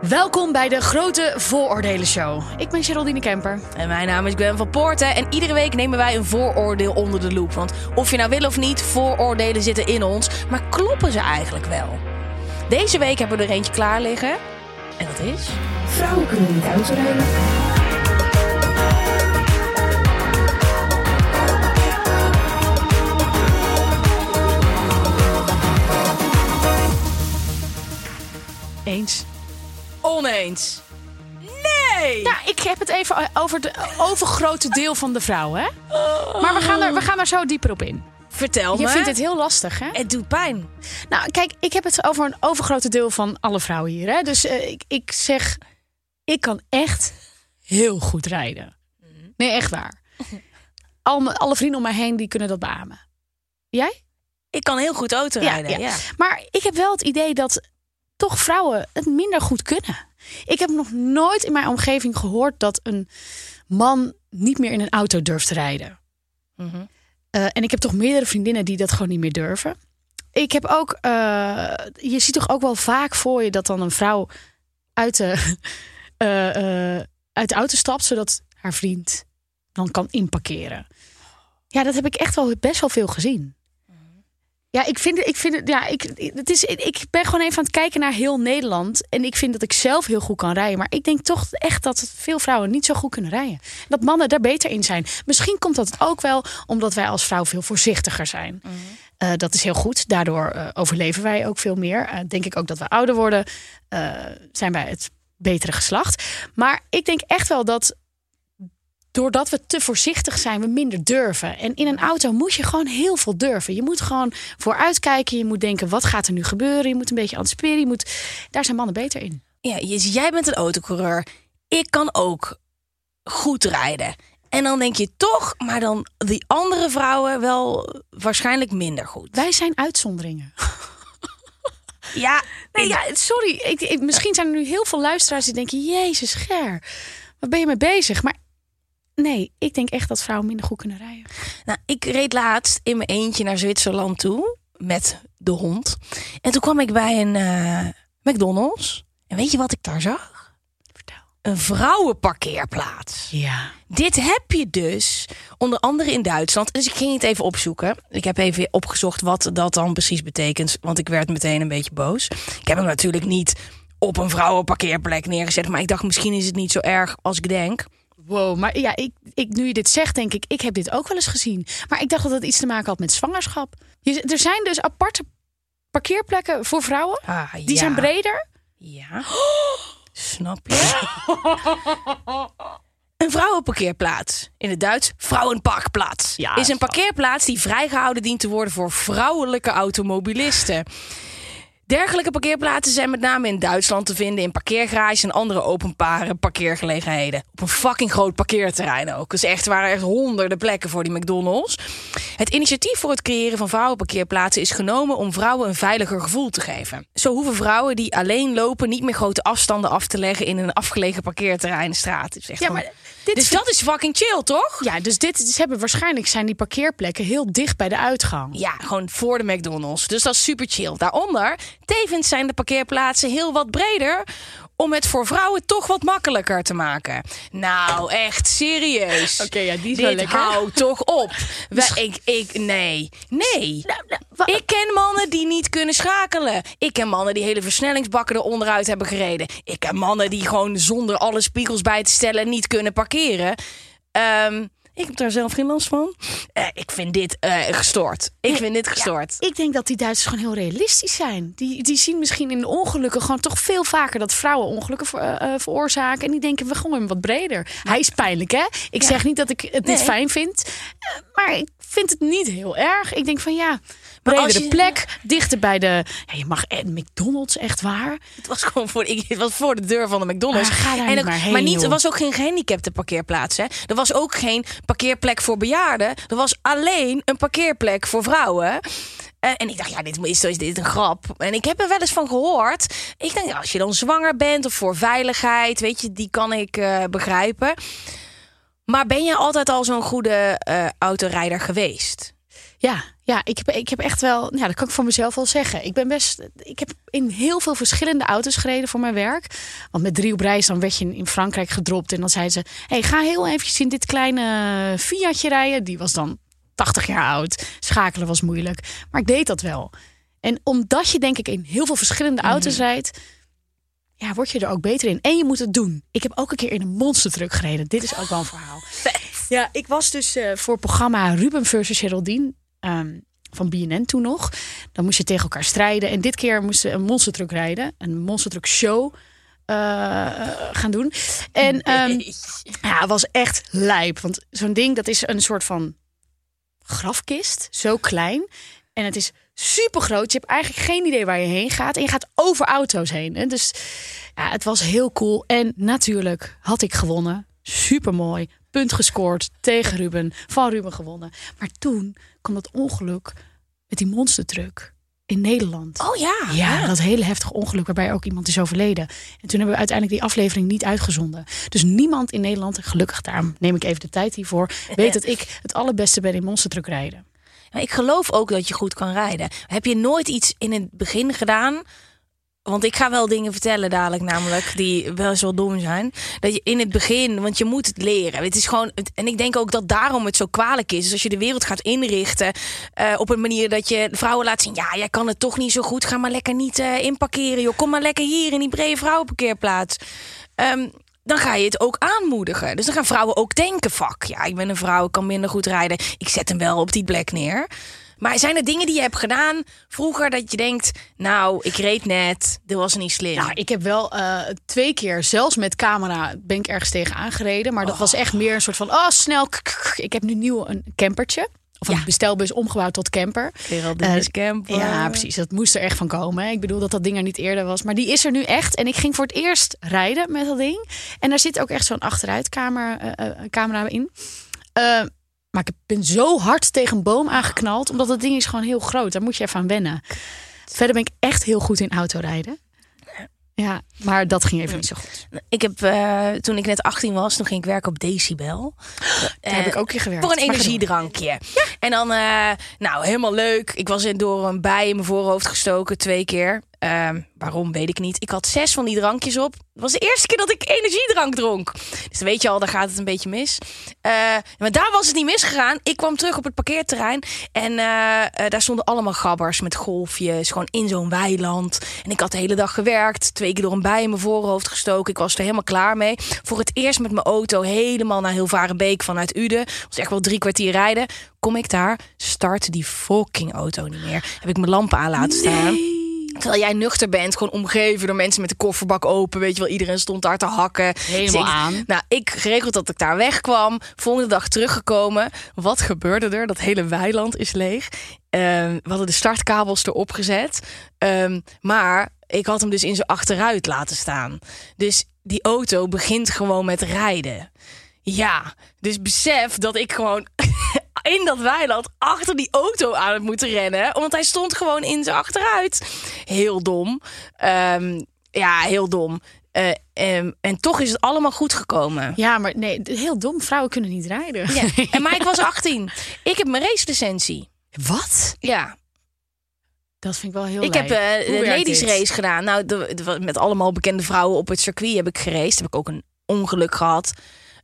Welkom bij de Grote Vooroordelen Show. Ik ben Geraldine Kemper. En mijn naam is Gwen van Poorten. En iedere week nemen wij een vooroordeel onder de loep. Want of je nou wil of niet, vooroordelen zitten in ons. Maar kloppen ze eigenlijk wel? Deze week hebben we er eentje klaar liggen. En dat is... Vrouwen kunnen niet autorijden. Eens. Oneens. Nee! Ja, ik heb het even over het overgrote deel van de vrouwen. Hè? Maar we gaan, er, we gaan er zo dieper op in. Vertel me. Je vindt het heel lastig, hè? Het doet pijn. Nou, kijk, ik heb het over een overgrote deel van alle vrouwen hier. Hè? Dus eh, ik, ik zeg, ik kan echt heel goed rijden. Nee, echt waar. Al, mijn- alle vrienden om mij heen die kunnen dat beamen. Jij? Ik kan heel goed autorijden. Ja, Maar ik heb wel het idee dat toch vrouwen het minder goed kunnen. Ik heb nog nooit in mijn omgeving gehoord dat een man niet meer in een auto durft te rijden. Mhm. Eh, en ik heb toch meerdere vriendinnen die dat gewoon niet meer durven. Ik heb ook, eh, je ziet toch ook wel vaak voor je dat dan een vrouw uit de, eh, uit de auto stapt, zodat haar vriend dan kan inparkeren. Ja, dat heb ik echt wel best wel veel gezien. Ja, ik vind, ik vind ja, ik, het is, ik ben gewoon even aan het kijken naar heel Nederland. En ik vind dat ik zelf heel goed kan rijden. Maar ik denk toch echt dat veel vrouwen niet zo goed kunnen rijden. Dat mannen daar beter in zijn. Misschien komt dat ook wel omdat wij als vrouw veel voorzichtiger zijn. Eh, dat is heel goed. Daardoor eh, overleven wij ook veel meer. Eh, denk ik ook dat we ouder worden. zijn wij het betere geslacht. Maar ik denk echt wel dat doordat we te voorzichtig zijn, we minder durven. En in een auto moet je gewoon heel veel durven. Je moet gewoon vooruitkijken. Je moet denken, wat gaat er nu gebeuren? Je moet een beetje anticiperen. Je moet... Daar zijn mannen beter in. Ja, je- jij bent een autocoureur. Ik kan ook goed rijden. En dan denk je toch, maar dan die andere vrouwen wel waarschijnlijk minder goed. Wij zijn uitzonderingen. Ja, Nee, ja, sorry. Ik, ik- misschien zijn er nu heel veel luisteraars die denken... Jezus, Ger, waar ben je mee bezig? Maar nee, ik denk echt dat vrouwen minder goed kunnen rijden. Nou, ik reed laatst in mijn eentje naar Zwitserland toe met de hond. En toen kwam ik bij een eh, McDonald's. En weet je wat ik daar zag? Vertel. Een vrouwenparkeerplaats. Ja. Dit heb je dus onder andere in Duitsland. Dus ik ging het even opzoeken. Ik heb even opgezocht wat dat dan precies betekent. Want ik werd meteen een beetje boos. Ik heb hem natuurlijk niet op een vrouwenparkeerplek neergezet. Maar ik dacht, misschien is het niet zo erg als ik denk. Wow, maar ja, ik, ik, nu je dit zegt, denk ik, ik heb dit ook wel eens gezien. Maar ik dacht dat het iets te maken had met zwangerschap. Je, er zijn dus aparte parkeerplekken voor vrouwen. Ah, Die ja. zijn breder. Ja. Snap je? Een vrouwenparkeerplaats. In het Duits vrouwenparkplaats. Ja, is een parkeerplaats die vrijgehouden dient te worden voor vrouwelijke automobilisten. Dergelijke parkeerplaatsen zijn met name in Duitsland te vinden in parkeergarages en andere openbare parkeergelegenheden. Op een fucking groot parkeerterrein ook. Dus echt er waren echt honderden plekken voor die McDonald's. Het initiatief voor het creëren van vrouwenparkeerplaatsen is genomen om vrouwen een veiliger gevoel te geven. Zo hoeven vrouwen die alleen lopen niet meer grote afstanden af te leggen in een afgelegen parkeerterrein straat. Echt Ja, maar dit dus dat is fucking chill, toch? Ja, dus dit ze hebben waarschijnlijk zijn die parkeerplekken heel dicht bij de uitgang. Ja, gewoon voor de McDonald's. Dus dat is super chill. Daaronder, tevens zijn de parkeerplaatsen heel wat breder om het voor vrouwen toch wat makkelijker te maken. Nou, echt serieus. Oké, ja, die is wel Dit lekker. houdt toch op. We, ik, ik, nee, nee. Ik ken mannen die niet kunnen schakelen. Ik ken mannen die hele versnellingsbakken eronder uit hebben gereden. Ik ken mannen die gewoon zonder alle spiegels bij te stellen niet kunnen parkeren. Ehm, ik heb daar zelf geen last van. Eh, ik vind dit eh, gestoord. Ik vind dit gestoord. Ik denk dat die Duitsers gewoon heel realistisch zijn. Die, die zien misschien in de ongelukken gewoon toch veel vaker dat vrouwen ongelukken ver- eh, veroorzaken. En die denken, we gooien hem wat breder. Hij is pijnlijk, hè? Ik zeg niet dat ik het niet Nee. fijn vind. Maar ik vind het niet heel erg. Ik denk van ja, bredere je- plek, dichter bij de... Ja, je mag eh, McDonald's, echt waar. Het was gewoon voor, ik, het was voor de deur van de McDonald's. Maar ga daar en niet ook- maar heen, maar niet, er was ook geen gehandicapte parkeerplaats. Hè? Er was ook geen parkeerplek voor bejaarden. Er was alleen een parkeerplek voor vrouwen. Eh, en ik dacht, ja, dit is, is dit een grap. En ik heb er wel eens van gehoord. Ik denk, ja, als je dan zwanger bent of voor veiligheid, weet je, die kan ik eh, begrijpen. Maar ben je altijd al zo'n goede eh, autorijder geweest? Ja, ja ik, heb, ik heb echt wel, ja, dat kan ik voor mezelf wel zeggen. Ik ben best, ik heb in heel veel verschillende auto's gereden voor mijn werk. Want met drie op reis, dan werd je in Frankrijk gedropt. En dan zeiden ze, hey, ga heel eventjes in dit kleine Fiatje rijden. Die was dan 80 jaar oud. Schakelen was moeilijk. Maar ik deed dat wel. En omdat je denk ik in heel veel verschillende auto's rijdt, ja, word je er ook beter in. En je moet het doen. Ik heb ook een keer in een monstertruck gereden. Dit is ook wel een verhaal. Ja, ik was dus eh, voor het programma Ruben versus Geraldine ehm, van BNN toen nog. Dan moest je tegen elkaar strijden. En dit keer moesten we een monstertruck rijden. Een monstertruck show eh, gaan doen. En ehm, ja, het was echt lijp. Want zo'n ding, dat is een soort van grafkist. Zo klein. En het is super groot. Je hebt eigenlijk geen idee waar je heen gaat. En je gaat over auto's heen. hè. Dus ja, het was heel cool. En natuurlijk had ik gewonnen. Super mooi. Punt gescoord tegen Ruben. Van Ruben gewonnen. Maar toen kwam dat ongeluk met die monstertruck in Nederland. Oh ja. Ja, dat hele heftige ongeluk waarbij ook iemand is overleden. En toen hebben we uiteindelijk die aflevering niet uitgezonden. Dus niemand in Nederland, en gelukkig daarom neem ik even de tijd hiervoor, weet dat ik het allerbeste ben in monstertruck rijden. Maar ik geloof ook dat je goed kan rijden. Heb je nooit iets in het begin gedaan? Want ik ga wel dingen vertellen dadelijk, namelijk die wel wel dom zijn. Dat je in het begin, want je moet het leren. Het is gewoon, en ik denk ook dat daarom het zo kwalijk is. Dus als je de wereld gaat inrichten eh, op een manier dat je vrouwen laat zien: ja, jij kan het toch niet zo goed. Ga maar lekker niet eh, inparkeren, joh. Kom maar lekker hier in die brede vrouwenparkeerplaats. Ehm, dan ga je het ook aanmoedigen. Dus dan gaan vrouwen ook denken: fuck, ja, ik ben een vrouw, ik kan minder goed rijden. Ik zet hem wel op die plek neer. Maar zijn er dingen die je hebt gedaan vroeger dat je denkt: nou, ik reed net, dit was niet slim. Nou, ik heb wel eh, twee keer, zelfs met camera, ben ik ergens tegen aangereden. Maar dat was echt meer een soort van, oh snel. Ik heb nu nieuw een campertje. Of een Ja. bestelbus omgebouwd tot camper. Geraldine Eh, Camper. Ja, precies. Dat moest er echt van komen. hè. Ik bedoel dat dat ding er niet eerder was. Maar die is er nu echt. En ik ging voor het eerst rijden met dat ding. En daar zit ook echt zo'n achteruitcamera eh, camera in. Eh, maar ik ben zo hard tegen een boom aangeknald. Omdat dat ding is gewoon heel groot. Daar moet je even aan wennen. Verder ben ik echt heel goed in autorijden. Ja, maar dat ging even niet zo goed. Ik heb, eh, toen ik net 18 was, toen ging ik werken op Decibel. Daar heb ik ook in gewerkt. Voor een energiedrankje. En dan, eh, nou, helemaal leuk. Ik was in door een bij in mijn voorhoofd gestoken twee keer. Ehm, waarom, weet ik niet. Ik had zes van die drankjes op. Het was de eerste keer dat ik energiedrank dronk. Dus weet je al, daar gaat het een beetje mis. Eh, maar daar was het niet misgegaan. Ik kwam terug op het parkeerterrein. En eh, eh, daar stonden allemaal gabbers met golfjes. Gewoon in zo'n weiland. En ik had de hele dag gewerkt. Twee keer door een bij in mijn voorhoofd gestoken. Ik was er helemaal klaar mee. Voor het eerst met mijn auto helemaal naar Hilvarenbeek vanuit Uden. was echt wel drie kwartier rijden. Kom ik daar, start die fucking auto niet meer. Heb ik mijn lampen aan laten staan. Terwijl jij nuchter bent, gewoon omgeven door mensen met de kofferbak open. Weet je wel, iedereen stond daar te hakken. Helemaal Dus ik- aan. Nou, ik geregeld dat ik daar wegkwam. Volgende dag teruggekomen. Wat gebeurde er? Dat hele weiland is leeg. Ehm, we hadden de startkabels erop gezet. Ehm, maar ik had hem dus in zijn achteruit laten staan. Dus die auto begint gewoon met rijden. Ja, dus besef dat ik gewoon in dat weiland achter die auto aan het moeten rennen. Want hij stond gewoon in zijn achteruit. Heel dom. Ehm, ja, heel dom. Eh, ehm, en toch is het allemaal goed gekomen. Ja, maar nee, heel dom. Vrouwen kunnen niet rijden. Ja. En, maar ik was 18. Ik heb mijn racelicentie. Wat? Ja. Dat vind ik wel heel Ik heb eh, Hoe de ladies dit? race gedaan. Nou, de- de- met allemaal bekende vrouwen op het circuit heb ik geraced. Heb ik ook een ongeluk gehad.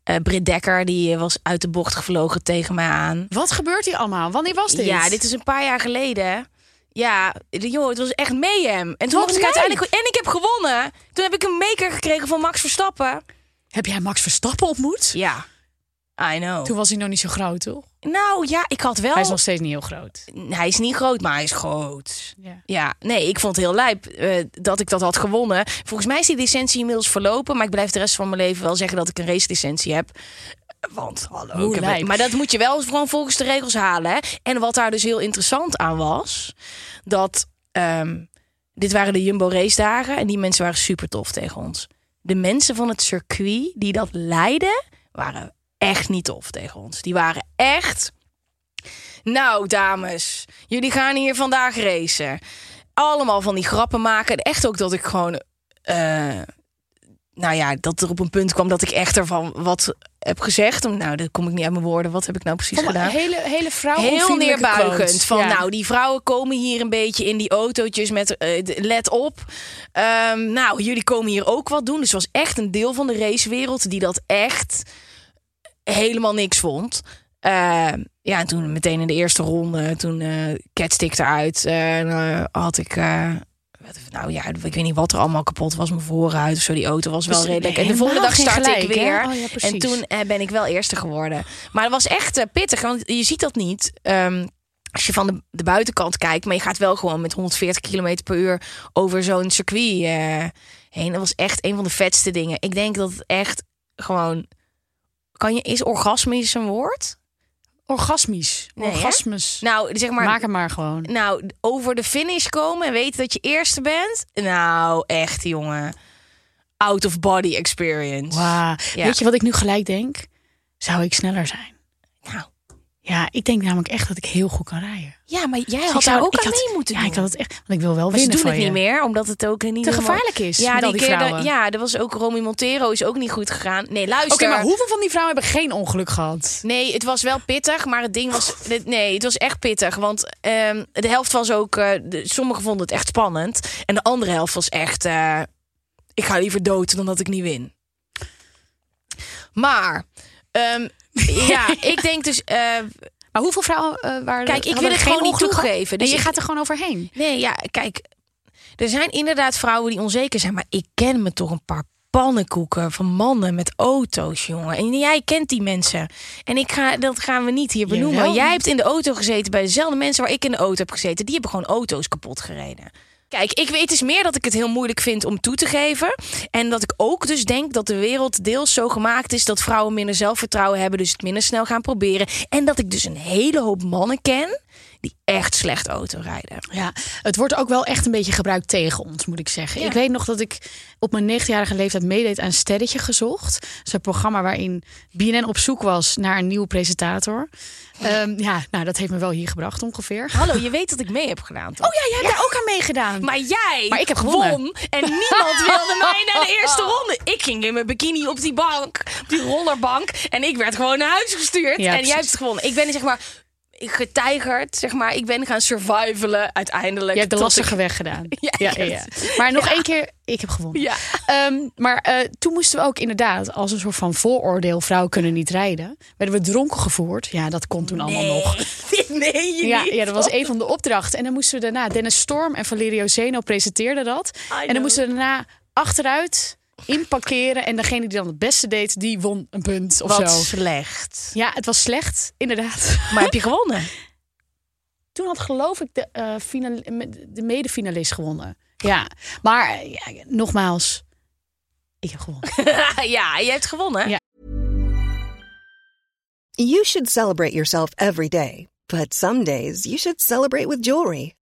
Eh Britt Dekker die was uit de bocht gevlogen tegen mij aan. Wat gebeurt hier allemaal? Wanneer was dit? Ja, dit is een paar jaar geleden. Ja, joh, het was echt mayhem. En toen mocht ik uiteindelijk... En ik heb gewonnen. Toen heb ik een maker gekregen van Max Verstappen. Heb jij Max Verstappen ontmoet? Ja, I know. Toen was hij nog niet zo groot, toch? Nou ja, ik had wel... Hij is nog steeds niet heel groot. Hij is niet groot, maar hij is groot. Ja. Ja, nee, ik vond het heel lijp eh, dat ik dat had gewonnen. Volgens mij is die licentie inmiddels verlopen. Maar ik blijf de rest van mijn leven wel zeggen dat ik een race licentie heb. Want, hallo. Ik heb- maar dat moet je wel gewoon volgens de regels halen. Hè? En wat daar dus heel interessant aan was... dat ehm, dit waren de Jumbo race dagen... en die mensen waren super tof tegen ons. De mensen van het circuit die dat leidden... waren echt niet tof tegen ons. Die waren echt... Nou, dames, jullie gaan hier vandaag racen. Allemaal van die grappen maken. Echt ook dat ik gewoon. eh, nou ja, dat er op een punt kwam dat ik echt ervan wat heb gezegd. Nou, dat kom ik niet uit mijn woorden. Wat heb ik nou precies Van gedaan? hele, hele vrouw Heel neerbuigend. Van ja. nou, die vrouwen komen hier een beetje in die autootjes met eh, let op. Ehm, nou, jullie komen hier ook wat doen. Dus was echt een deel van de racewereld die dat echt helemaal niks vond. Ehm, ja, en toen meteen in de eerste ronde, toen eh Cat stick eruit. eh, en, eh, had ik. eh, wat- nou ja, ik weet niet wat er allemaal kapot was. Mijn voorruit of zo. Die auto was wel Dus redelijk. En de volgende dag startte ik weer. Oh ja, en toen eh, ben ik wel eerste geworden. Maar het was echt eh, pittig, want je ziet dat niet. ehm, als je van de, de buitenkant kijkt, maar je gaat wel gewoon met 140 km per uur over zo'n circuit eh, heen. Dat was echt een van de vetste dingen. Ik denk dat het echt gewoon. Kan je, is orgasmisch een woord? Orgasmisch. Nee, hè? Orgasmus. Nou, zeg maar. Maak hem maar gewoon. Nou, over de finish komen en weten dat je eerste bent. Nou, echt, jongen. Out of body experience. Ja. Weet je wat ik nu gelijk denk? Zou ik sneller zijn? Nou, Ja, ik denk namelijk echt dat ik heel goed kan rijden. ja, maar jij Dus had zou- daar ook aan had- mee moeten Ja, doen. ik had het echt. Want ik wil wel maar ze winnen doen van het niet meer, omdat het ook niet Te helemaal- gevaarlijk is Ja, die keer ja, er was ook Romy Montero is ook niet goed gegaan. Nee, luister. Oké, maar hoeveel van die vrouwen hebben geen ongeluk gehad? Nee, het was wel pittig, maar het ding was... Nee, het was echt pittig, want ehm, de helft was ook... eh, de, sommigen vonden het echt spannend. En de andere helft was echt... eh, ik ga liever dood dan dat ik niet win. Maar... ehm, ja, ik denk dus... eh, Maar hoeveel vrouwen eh waren Kijk, ik wil het gewoon niet toegeven. En Dus je gaat er gewoon overheen. Nee, ja, kijk. Er zijn inderdaad vrouwen die onzeker zijn. Maar ik ken me toch een paar pannenkoeken van mannen met auto's, jongen. En jij kent die mensen. En ik ga, dat gaan we niet hier benoemen. Jawel. Jij hebt in de auto gezeten bij dezelfde mensen waar ik in de auto heb gezeten. Die hebben gewoon auto's kapot gereden. Kijk, ik weet dus meer dat ik het heel moeilijk vind om toe te geven. En dat ik ook dus denk dat de wereld deels zo gemaakt is dat vrouwen minder zelfvertrouwen hebben, dus het minder snel gaan proberen. En dat ik dus een hele hoop mannen ken die echt slecht auto rijden. Ja, het wordt ook wel echt een beetje gebruikt tegen ons, moet ik zeggen. Ja. Ik weet nog dat ik op mijn 19-jarige leeftijd meedeed aan Sterretje Gezocht. Een programma waarin BNN op zoek was naar een nieuwe presentator. Ehm, ja, nou, dat heeft me wel hier gebracht ongeveer. Hallo, je weet dat ik mee heb gedaan. Toch? Oh ja, jij hebt daar ook aan meegedaan. Maar jij Maar ik heb gewonnen. won en niemand wilde mij naar de eerste ronde. Ik ging in mijn bikini op die bank, op die rollerbank. En ik werd gewoon naar huis gestuurd. Ja, en precies. jij hebt het gewonnen. Ik ben zeg maar getijgerd, zeg maar. Ik ben gaan survivalen uiteindelijk. je hebt de lastige ik- weg gedaan. Ja, ja. Maar nog één keer, ik heb gewonnen. Ja. Ehm, maar eh, toen moesten we ook inderdaad als een soort van vooroordeel... vrouwen kunnen niet rijden. Werden we dronken gevoerd. Ja, dat kon toen allemaal nog. Nee, je Ja, niet. ja, dat was een van de opdrachten. En dan moesten we daarna... Dennis Storm en Valerio Zeno presenteerden dat. En dan moesten we daarna achteruit inparkeren. En degene die dan het beste deed, die won een punt of Wat zo. slecht. Ja, het was slecht, inderdaad. Maar heb je gewonnen? Toen had geloof ik de, eh final, de medefinalist gewonnen. Ja, maar ja, nogmaals, ik heb gewonnen. ja, je hebt gewonnen. Ja. You should celebrate yourself every day, but some days you should celebrate with jewelry.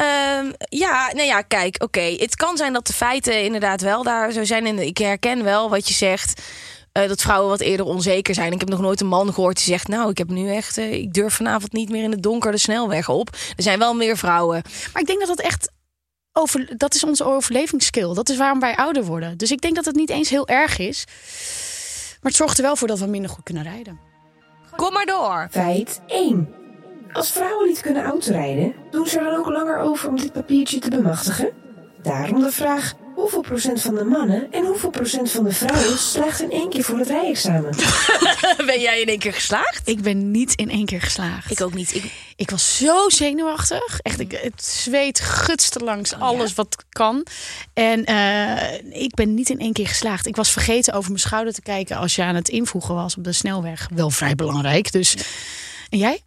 Ehm, ja, nou ja, kijk, oké. Het kan zijn dat de feiten inderdaad wel daar zo zijn. En ik herken wel wat je zegt. eh, dat vrouwen wat eerder onzeker zijn. Ik heb nog nooit een man gehoord die zegt... nou, ik heb nu echt... eh, ik durf vanavond niet meer in het donker de snelweg op. Er zijn wel meer vrouwen. Maar ik denk dat dat echt. Over, dat is onze overlevingsskill. Dat is waarom wij ouder worden. Dus ik denk dat het niet eens heel erg is. Maar het zorgt er wel voor dat we minder goed kunnen rijden. Kom maar door. Feit 1. Als vrouwen niet kunnen autorijden, doen ze er dan ook langer over om dit papiertje te bemachtigen? Daarom de vraag: hoeveel procent van de mannen en hoeveel procent van de vrouwen slaagt in één keer voor het rijexamen? Ben jij in één keer geslaagd? Ik ben niet in één keer geslaagd. Ik ook niet. Ik, Ik was zo zenuwachtig. Echt, ik, het zweet gutste langs alles wat kan. En eh, ik ben niet in één keer geslaagd. Ik was vergeten over mijn schouder te kijken als je aan het invoegen was op de snelweg. Wel vrij belangrijk. Dus. En jij?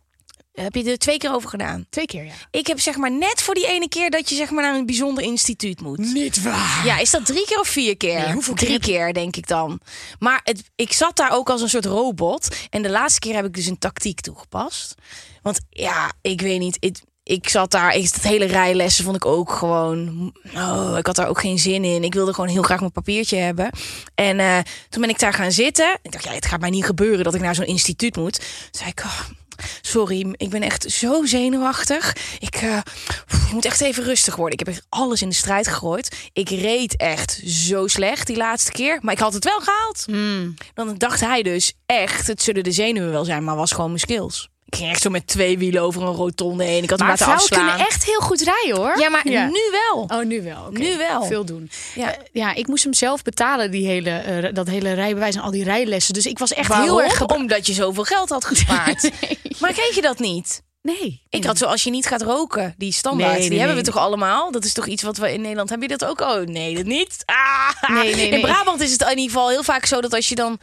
Heb je er twee keer over gedaan? Twee keer, ja. Ik heb zeg maar net voor die ene keer dat je zeg maar naar een bijzonder instituut moet. Niet waar. Ja, is dat drie keer of vier keer? Nee, hoeveel drie keer, denk ik dan. Maar het, ik zat daar ook als een soort robot. En de laatste keer heb ik dus een tactiek toegepast. Want ja, ik weet niet. Ik, ik zat daar, ik, dat hele rijlessen vond ik ook gewoon. Oh, ik had daar ook geen zin in. Ik wilde gewoon heel graag mijn papiertje hebben. En eh, toen ben ik daar gaan zitten. Ik dacht, ja, het gaat mij niet gebeuren dat ik naar zo'n instituut moet. Toen zei ik, oh, sorry, ik ben echt zo zenuwachtig. Ik eh, moet echt even rustig worden. Ik heb echt alles in de strijd gegooid. Ik reed echt zo slecht die laatste keer. Maar ik had het wel gehaald. Hmm. Dan dacht hij dus echt, het zullen de zenuwen wel zijn, maar was gewoon mijn skills. Ik ging echt zo met twee wielen over een rotonde heen. Ik had hem Maar laten vrouwen afslaan. kunnen echt heel goed rijden hoor. Ja, maar nu wel. Oh, nu wel. oké. Nu wel. Veel doen. Ja. Ja. ja, ik moest hem zelf betalen, die hele, eh, dat hele rijbewijs en al die rijlessen. Dus ik was echt Waarom? heel erg... Omdat je zoveel geld had gespaard. Maar kreeg je dat niet? Nee. Ik had zo, als je niet gaat roken, die standaard, Nee, die hebben nee. we toch allemaal? Dat is toch iets wat we in Nederland hebben. Je dat ook? Oh, nee, dat niet. Ah. Nee, nee, In. Brabant is het in ieder geval heel vaak zo dat als je dan...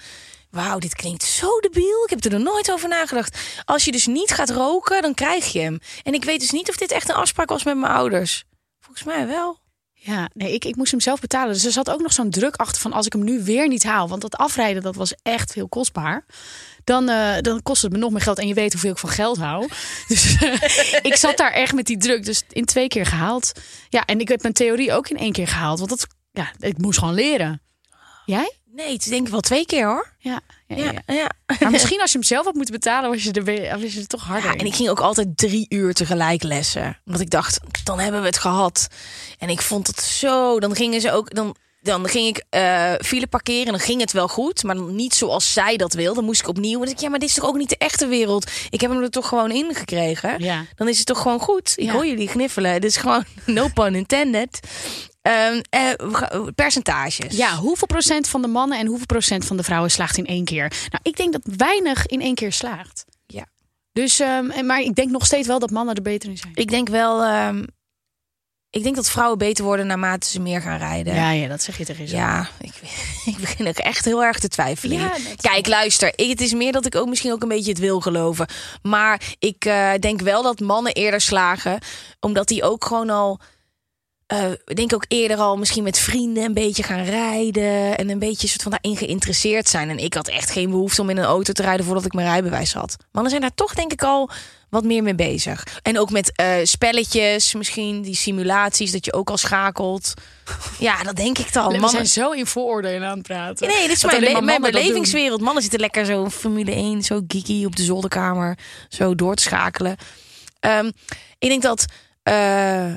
Wauw, dit klinkt zo debiel. Ik heb er nog nooit over nagedacht. Als je dus niet gaat roken, dan krijg je hem. En ik weet dus niet of dit echt een afspraak was met mijn ouders. Volgens mij wel. Ja, nee, ik, ik moest hem zelf betalen. Dus er zat ook nog zo'n druk achter van als ik hem nu weer niet haal. Want dat afrijden, dat was echt veel kostbaar. Dan, eh, dan kost het me nog meer geld. En je weet hoeveel ik van geld hou. Dus ik zat daar echt met die druk. Dus in twee keer gehaald. Ja, en ik heb mijn theorie ook in één keer gehaald. Want dat, ja, ik moest gewoon leren. Jij? Nee, het is denk ik wel twee keer hoor. Ja. ja, ja. Maar misschien als je hem zelf had moeten betalen, was je er, weer- was je er toch harder Ja, en ik ging ook altijd drie uur tegelijk lessen. Omdat ik dacht, dan hebben we het gehad. En ik vond het zo. Dan gingen ze ook. Dan, dan ging ik eh file parkeren en dan ging het wel goed. Maar niet zoals zij dat wil. Dan moest ik opnieuw. En dan dacht ik, ja, maar dit is toch ook niet de echte wereld. Ik heb hem er toch gewoon in gekregen. Ja. Dan is het toch gewoon goed. Ik Ja. hoor jullie gniffelen. Het is gewoon no pun intended. Ehm, eh, percentages. Ja, hoeveel procent van de mannen en hoeveel procent van de vrouwen slaagt in één keer? Nou, ik denk dat weinig in één keer slaagt. Ja. Dus, ehm, maar ik denk nog steeds wel dat mannen er beter in zijn. Ik denk wel. ehm, ik denk dat vrouwen beter worden naarmate ze meer gaan rijden. Ja, ja, dat zeg je tegen jezelf. Ja, ik, ik begin ook echt heel erg te twijfelen. Ja, Kijk, luister. Ik, het is meer dat ik ook misschien ook een beetje het wil geloven. Maar ik eh, denk wel dat mannen eerder slagen. Omdat die ook gewoon al... eh, ik denk ook eerder al misschien met vrienden een beetje gaan rijden. En een beetje soort van daarin geïnteresseerd zijn. En ik had echt geen behoefte om in een auto te rijden voordat ik mijn rijbewijs had. Mannen zijn daar toch denk ik al wat meer mee bezig. En ook met eh, spelletjes misschien, die simulaties, dat je ook al schakelt. Ja, dat denk ik dan. We Mannen- zijn zo in vooroordelen aan het praten. Nee, dit is Dat mijn, mijn belevingswereld. Mannen zitten lekker zo in Formule 1, zo geeky op de zolderkamer, zo door te schakelen. Ehm, ik denk dat eh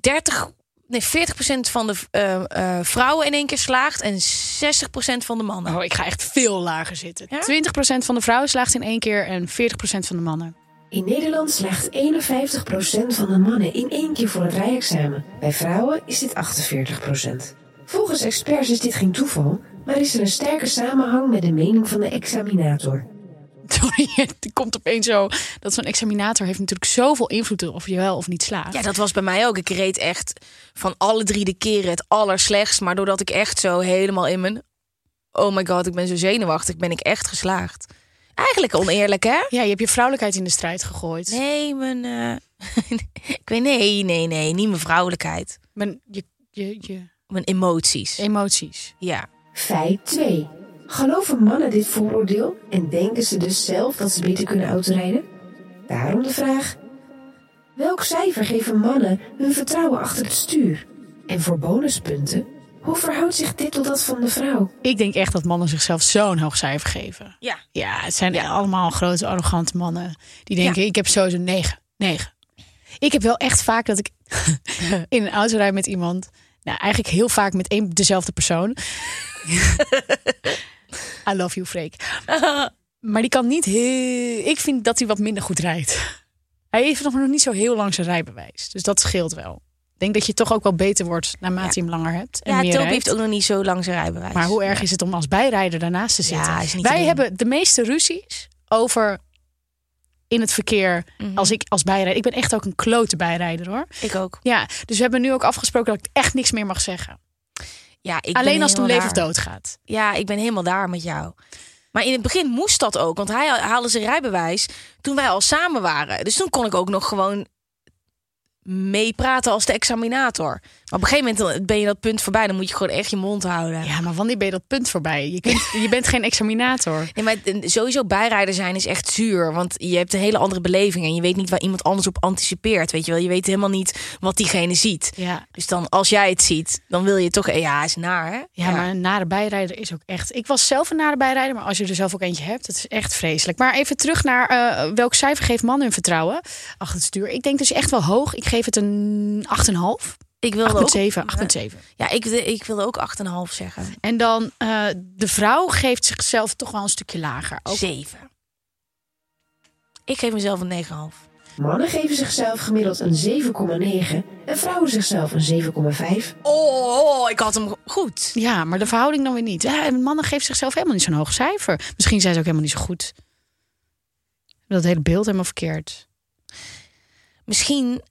30, nee, 40% van de eh, eh, vrouwen in één keer slaagt en 60% van de mannen. Oh, ik ga echt veel lager zitten. Ja? 20% van de vrouwen slaagt in één keer en 40% van de mannen. In Nederland slaagt 51% van de mannen in één keer voor het rijexamen. Bij vrouwen is dit 48%. Volgens experts is dit geen toeval, maar is er een sterke samenhang met de mening van de examinator. Sorry, het komt opeens zo dat zo'n examinator heeft natuurlijk zoveel invloed op of je wel of niet slaagt. Ja, dat was bij mij ook. Ik reed echt van alle drie de keren het allerslechtst. Maar doordat ik echt zo helemaal in mijn... Oh my god, ik ben zo zenuwachtig. Ben ik echt geslaagd. Eigenlijk oneerlijk, hè? Ja, je hebt je vrouwelijkheid in de strijd gegooid. Nee, mijn... eh, ik weet, nee, nee, nee. Niet mijn vrouwelijkheid. Mijn, je, je, je Mijn emoties. emoties. Ja. Feit 2. Geloven mannen dit vooroordeel en denken ze dus zelf dat ze beter kunnen autorijden? Daarom de vraag: Welk cijfer geven mannen hun vertrouwen achter het stuur? En voor bonuspunten, hoe verhoudt zich dit tot dat van de vrouw? Ik denk echt dat mannen zichzelf zo'n hoog cijfer geven. Ja. Ja, het zijn allemaal grote, arrogante mannen. Die denken, ik heb sowieso negen. Negen. Ik heb wel echt vaak dat ik in een auto rijd met iemand. Nou, eigenlijk heel vaak met één dezelfde persoon. I love you, Freek. Maar die kan niet heel... Ik vind dat hij wat minder goed rijdt. Hij heeft nog niet zo heel lang zijn rijbewijs. Dus dat scheelt wel. Ik denk dat je toch ook wel beter wordt naarmate je hem langer hebt. En Ja, meer Toby rijdt. heeft ook nog niet zo lang zijn rijbewijs. Maar hoe erg is het om als bijrijder daarnaast te zitten? Ja, is niet te Wij hebben de meeste ruzies over in het verkeer Mhm. als ik als bijrijder. Ik ben echt ook een klote bijrijder hoor. Ik ook. Ja, dus we hebben nu ook afgesproken dat ik echt niks meer mag zeggen. Ja, ik Alleen als het om leven of dood gaat. Ja, ik ben helemaal daar met jou. Maar in het begin moest dat ook, want hij haalde zijn rijbewijs toen wij al samen waren. Dus toen kon ik ook nog gewoon meepraten als de examinator. Op een gegeven moment ben je dat punt voorbij, dan moet je gewoon echt je mond houden. Ja, maar wanneer ben je dat punt voorbij? Je, kunt, je bent geen examinator. Nee, maar sowieso bijrijder zijn is echt zuur. Want je hebt een hele andere beleving. En je weet niet waar iemand anders op anticipeert. Weet je wel, je weet helemaal niet wat diegene ziet. Ja. Dus dan, als jij het ziet, dan wil je toch... eh, Ja, is naar, hè? Ja, maar een nare bijrijder is ook echt. Ik was zelf een nare bijrijder, maar als je er zelf ook eentje hebt, het is echt vreselijk. Maar even terug naar eh, welk cijfer geeft man hun vertrouwen achter het stuur? Ik denk dus echt wel hoog. Ik geef het een 8,5. Ik wilde ook... 8,7. 8,7. Ja, ik, ik wilde ook 8,5 zeggen. En dan eh, de vrouw geeft zichzelf toch wel een stukje lager. Ook 7. Ik geef mezelf een 9,5. Mannen geven zichzelf gemiddeld een 7,9 en vrouwen zichzelf een 7,5. Oh, ik had hem goed. Ja, maar de verhouding dan weer niet. Ja, en mannen geven zichzelf helemaal niet zo'n hoog cijfer. Misschien zijn ze ook helemaal niet zo goed. Dat hele beeld helemaal verkeerd. Misschien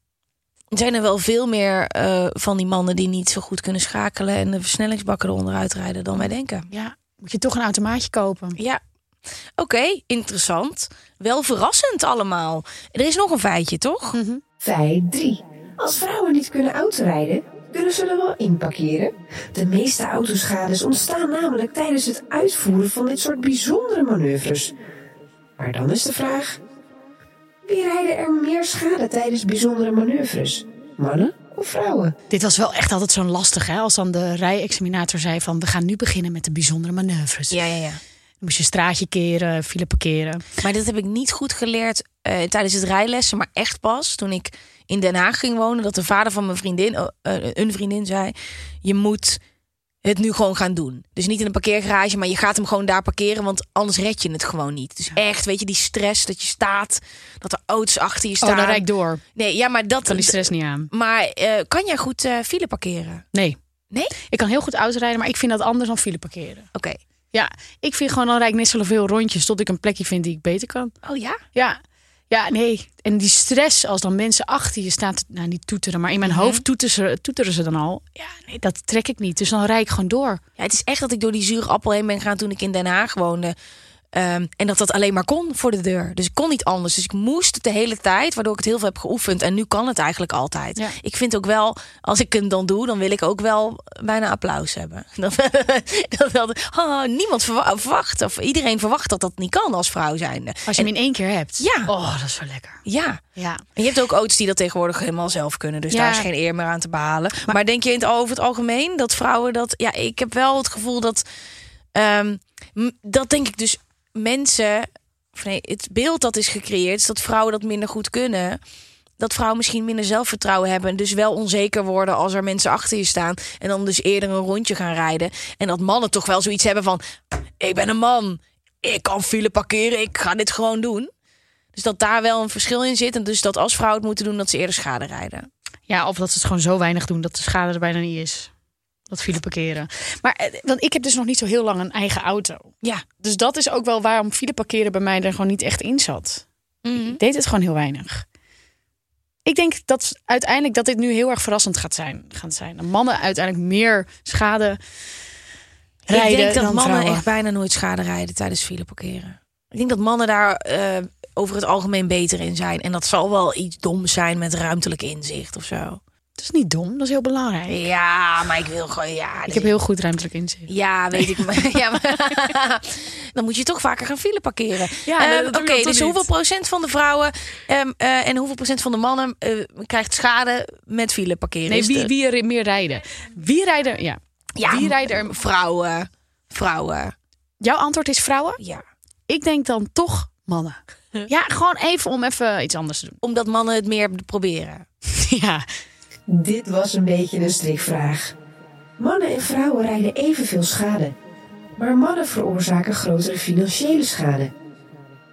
zijn er wel veel meer eh, van die mannen die niet zo goed kunnen schakelen en de versnellingsbakken eronder uitrijden dan wij denken. Ja, moet je toch een automaatje kopen. Ja. Oké, interessant. Wel verrassend allemaal. Er is nog een feitje, toch? Feit 3. Als vrouwen niet kunnen autorijden, kunnen ze er wel inparkeren. De meeste autoschades ontstaan namelijk tijdens het uitvoeren van dit soort bijzondere manoeuvres. Maar dan is de vraag: wie rijden er meer schade tijdens bijzondere manoeuvres? Mannen of vrouwen? Dit was wel echt altijd zo'n lastig, hè? Als dan de rijexaminator zei van... we gaan nu beginnen met de bijzondere manoeuvres. Ja, ja, ja. Dan moest je straatje keren, file parkeren. Maar dit heb ik niet goed geleerd eh, tijdens het rijlessen, maar echt pas toen ik in Den Haag ging wonen. Dat de vader van mijn vriendin, eh, eh, een vriendin, zei: Je moet het nu gewoon gaan doen. Dus niet in een parkeergarage, maar je gaat hem gewoon daar parkeren, want anders red je het gewoon niet. Dus echt, weet je, die stress dat je staat, dat er auto's achter je staan. Oh, dan rijd ik door. Nee, ja, maar dat. Kan die stress niet aan. Maar eh, kan jij goed eh, file parkeren? Nee. Nee? Ik kan heel goed autorijden, maar ik vind dat anders dan file parkeren. Oké. Ja, ik vind gewoon dan rijd ik net zoveel rondjes tot ik een plekje vind die ik beter kan. Oh ja? Ja, ja, nee. En die stress als dan mensen achter je staan, te- nou niet toeteren, maar in mijn hoofd toeteren ze, toeteren ze dan al. Ja, nee, dat trek ik niet. Dus dan rijd ik gewoon door. Ja, het is echt dat ik door die zure appel heen ben gegaan toen ik in Den Haag woonde. Ehm, en dat dat alleen maar kon voor de deur. Dus ik kon niet anders. Dus ik moest het de hele tijd, waardoor ik het heel veel heb geoefend. En nu kan het eigenlijk altijd. Ja. Ik vind ook wel, als ik het dan doe, dan wil ik ook wel bijna applaus hebben. Dan, oh, niemand verwa- verwacht, of iedereen verwacht dat dat niet kan als vrouw zijnde. Als je hem in één keer hebt. Ja. Oh, dat is zo lekker. Ja. Ja. En je hebt ook auto's die dat tegenwoordig helemaal zelf kunnen. Dus Ja. daar is geen eer meer aan te behalen. Maar, denk je in het, over het algemeen dat vrouwen dat... Ja, ik heb wel het gevoel dat... ehm, dat denk ik dus mensen... Of nee, het beeld dat is gecreëerd... is dat vrouwen dat minder goed kunnen. Dat vrouwen misschien minder zelfvertrouwen hebben... en dus wel onzeker worden als er mensen achter je staan... en dan dus eerder een rondje gaan rijden. En dat mannen toch wel zoiets hebben van... ik ben een man, ik kan file parkeren, ik ga dit gewoon doen. Dus dat daar wel een verschil in zit. En dus dat als vrouwen het moeten doen, dat ze eerder schade rijden. Ja, of dat ze het gewoon zo weinig doen dat de schade er bijna niet is. Dat file parkeren. Maar eh, want ik heb dus nog niet zo heel lang een eigen auto. Ja. Dus dat is ook wel waarom file parkeren bij mij er gewoon niet echt in zat. Ik deed het gewoon heel weinig. Ik denk dat uiteindelijk dat dit nu heel erg verrassend gaat zijn. Gaat zijn. Dat mannen uiteindelijk meer schade rijden ik denk dat mannen vrouwen. echt bijna nooit schade rijden tijdens file parkeren. Ik denk dat mannen daar eh, over het algemeen beter in zijn. En dat zal wel iets doms zijn met ruimtelijk inzicht of zo. Dat is niet dom, dat is heel belangrijk. Ja, maar ik wil gewoon... Ja, Ik heb heel goed ruimtelijk inzicht. Ja, weet ik. Maar, ja, maar dan moet je toch vaker gaan file parkeren. Ja, doe Oké, dus hoeveel procent van de vrouwen ehm, eh, en hoeveel procent van de mannen eh, krijgt schade met file parkeren? Nee, wie, wie er meer rijden? Wie rijden? Ja. ja, wie rijden er? Vrouwen. Vrouwen. Jouw antwoord is vrouwen? Ja. Ik denk dan toch mannen. Ja, gewoon even om even iets anders te doen. Omdat mannen het meer proberen. Ja, Dit was een beetje een strikvraag. Mannen en vrouwen rijden evenveel schade. Maar mannen veroorzaken grotere financiële schade.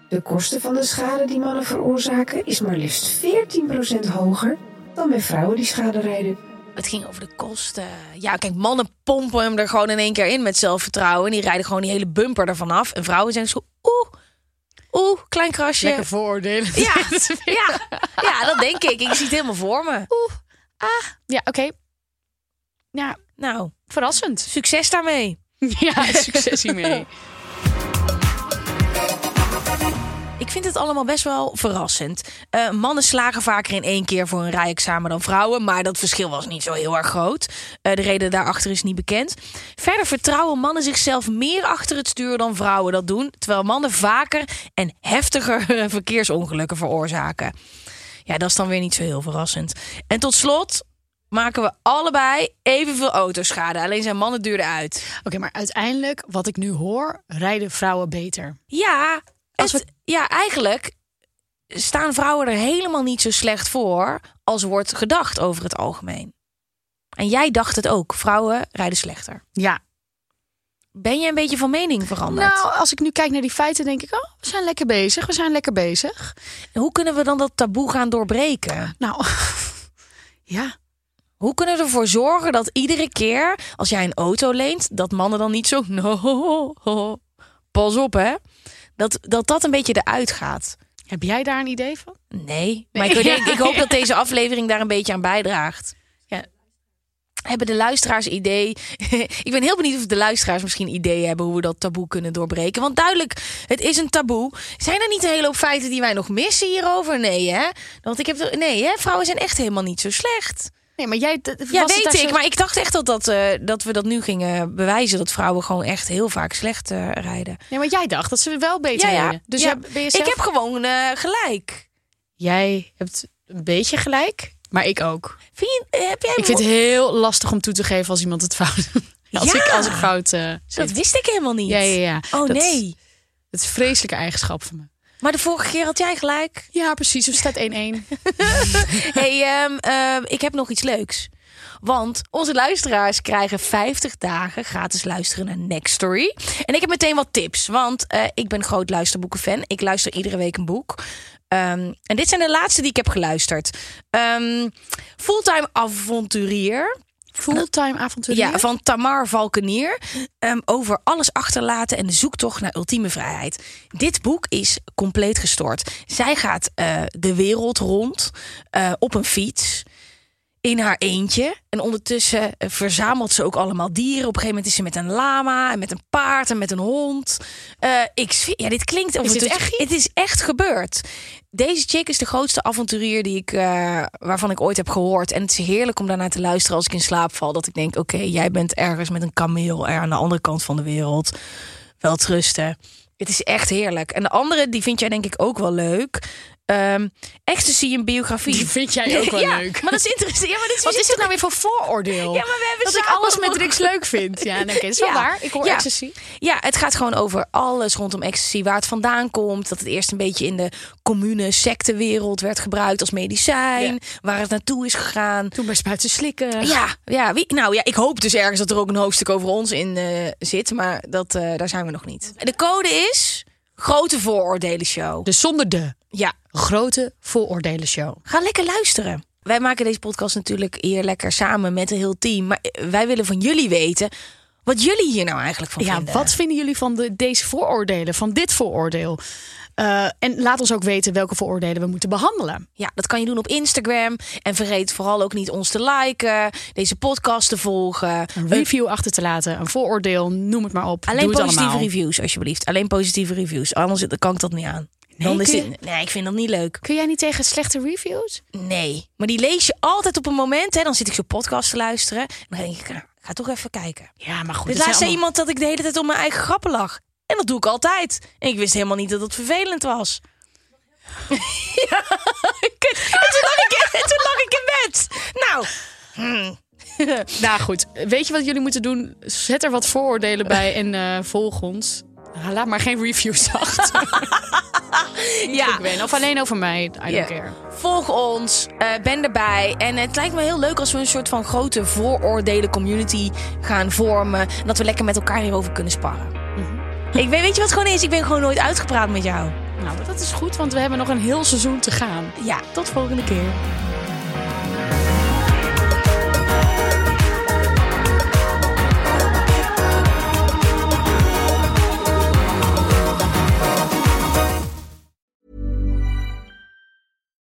De kosten van de schade die mannen veroorzaken is maar liefst 14% hoger dan bij vrouwen die schade rijden. Het ging over de kosten. Ja, kijk, mannen pompen hem er gewoon in één keer in met zelfvertrouwen. En die rijden gewoon die hele bumper ervan af. En vrouwen zijn zo, oeh, oeh, klein krasje. lekker vooroordelen. Ja, ja, ja, dat denk ik. Ik zie het helemaal voor me. Ja, oké. Ja, Nou, verrassend. succes daarmee. Ja, succes hiermee. Ik vind het allemaal best wel verrassend. Eh, mannen slagen vaker in één keer voor een rijexamen dan vrouwen. Maar dat verschil was niet zo heel erg groot. Eh, de reden daarachter is niet bekend. Verder vertrouwen mannen zichzelf meer achter het stuur dan vrouwen dat doen. Terwijl mannen vaker en heftiger verkeersongelukken veroorzaken. Ja, dat is dan weer niet zo heel verrassend. En tot slot maken we allebei evenveel autoschade. Alleen zijn mannen duurder uit. Oké, maar uiteindelijk, wat ik nu hoor, rijden vrouwen beter. Ja, Als het- ja, eigenlijk staan vrouwen er helemaal niet zo slecht voor als wordt gedacht over het algemeen. En jij dacht het ook. Vrouwen rijden slechter. Ja. Ben je een beetje van mening veranderd? Nou, als ik nu kijk naar die feiten, denk ik, oh, we zijn lekker bezig. We zijn lekker bezig. En hoe kunnen we dan dat taboe gaan doorbreken? Nou, ja. Hoe kunnen we ervoor zorgen dat iedere keer als jij een auto leent, dat mannen dan niet zo. No, pas op hè. Dat, dat dat een beetje eruit gaat. Heb jij daar een idee van? Nee, maar ik, denk- ik hoop dat deze aflevering daar een beetje aan bijdraagt. Hebben de luisteraars idee? ik ben heel benieuwd of de luisteraars misschien ideeën hebben hoe we dat taboe kunnen doorbreken. Want duidelijk, het is een taboe. Zijn er niet een hele hoop feiten die wij nog missen hierover? Nee, hè? Want ik heb de- nee, hè? Vrouwen zijn echt helemaal niet zo slecht. Nee, maar jij... Ja, weet ik. zo- Maar ik dacht echt dat, dat, eh, dat we dat nu gingen bewijzen. Dat vrouwen gewoon echt heel vaak slecht eh, rijden. Nee, maar jij dacht dat ze wel beter Ja, ja. Dus Ja. ben je Ik heb gewoon eh, gelijk. Jij hebt een beetje gelijk, maar ik ook. Vind je, heb jij Ik vind het heel lastig om toe te geven als iemand het fout. Als, Ja. ik, als ik fout eh Dat wist ik helemaal niet. Ja, ja, ja. Oh Dat- nee. Het is een vreselijke eigenschap van me. Maar de vorige keer had jij gelijk. Ja, precies. Er staat 1-1. hey, ehm, ehm, ik heb nog iets leuks. Want onze luisteraars krijgen 50 dagen gratis luisteren naar Next Story. En ik heb meteen wat tips. Want eh, ik ben groot luisterboekenfan. Ik luister iedere week een boek. Ehm, en dit zijn de laatste die ik heb geluisterd. Ehm, Fulltime avonturier. Fulltime avonturier? Ja, van Tamar Valkenier. Ehm, over alles achterlaten en de zoektocht naar ultieme vrijheid. Dit boek is compleet gestort. Zij gaat eh, de wereld rond eh, op een fiets. In haar eentje. En ondertussen eh, verzamelt ze ook allemaal dieren. Op een gegeven moment is ze met een lama en met een paard en met een hond. Eh, ik, ja, dit klinkt. of Is het, echt? het is echt gebeurd. Deze chick is de grootste avonturier die ik, eh, waarvan ik ooit heb gehoord. En het is heerlijk om daarnaar te luisteren als ik in slaap val. Dat ik denk, oké, jij bent ergens met een kameel er aan de andere kant van de wereld. Wel trusten. Het is echt heerlijk. En de andere, die vind jij denk ik ook wel leuk. Ehm ecstasy en biografie. Die vind jij ook wel ja, leuk. Maar dat is interessant. Ja, maar dat is, Wat is dit nou weer voor vooroordeel? Ja, maar we hebben dat ik alles met Drix leuk vind. Ja, nee, is wel Ja. waar. Ik hoor Ja. ecstasy. Ja, het gaat gewoon over alles rondom ecstasy. Waar het vandaan komt. Dat het eerst een beetje in de commune sectewereld werd gebruikt als medicijn. Waar het naartoe is gegaan. Toen bij spuiten slikken. Ja, ja, wie, nou ja, ik hoop dus ergens dat er ook een hoofdstuk over ons in eh, zit. Maar dat, eh, daar zijn we nog niet. De code is Grote Vooroordelen Show. Dus zonder de Ja, grote vooroordelen show. ga lekker luisteren. Wij maken deze podcast natuurlijk hier lekker samen met een heel team. Maar eh, wij willen van jullie weten wat jullie hier nou eigenlijk van Ja, vinden. wat vinden jullie van de, deze vooroordelen, van dit vooroordeel? Eh, en laat ons ook weten welke vooroordelen we moeten behandelen. Ja, dat kan je doen op Instagram. En vergeet vooral ook niet ons te liken, deze podcast te volgen. Een review achter te laten, een vooroordeel, noem het maar op. Alleen Doe positieve reviews, alsjeblieft. Alleen positieve reviews. Anders kan ik dat niet aan. Dan is nee, ik vind dat niet leuk. Kun jij niet tegen slechte reviews? Nee, maar die lees je altijd op een moment. Hè, dan zit ik zo'n podcast te luisteren. En dan denk ik, nou, ga toch even kijken. Ja, maar goed. Dit laatst zei iemand dat ik de hele tijd om mijn eigen grappen lag. En dat doe ik altijd. En ik wist helemaal niet dat het vervelend was. ja, en toen lag ik, en toen lag ik in bed. Nou, Nou goed, weet je wat jullie moeten doen? Zet er wat vooroordelen bij en eh, volg ons. Ah, Laat maar geen reviews achter. ja. Ben. Of alleen over mij. I don't care. Volg ons, eh, ben erbij. En het lijkt me heel leuk als we een soort van grote vooroordelen community gaan vormen. En dat we lekker met elkaar hierover kunnen sparren. Ik weet, weet je wat het gewoon is? Ik ben gewoon nooit uitgepraat met jou. Nou, dat is goed, want we hebben nog een heel seizoen te gaan. Ja, tot volgende keer.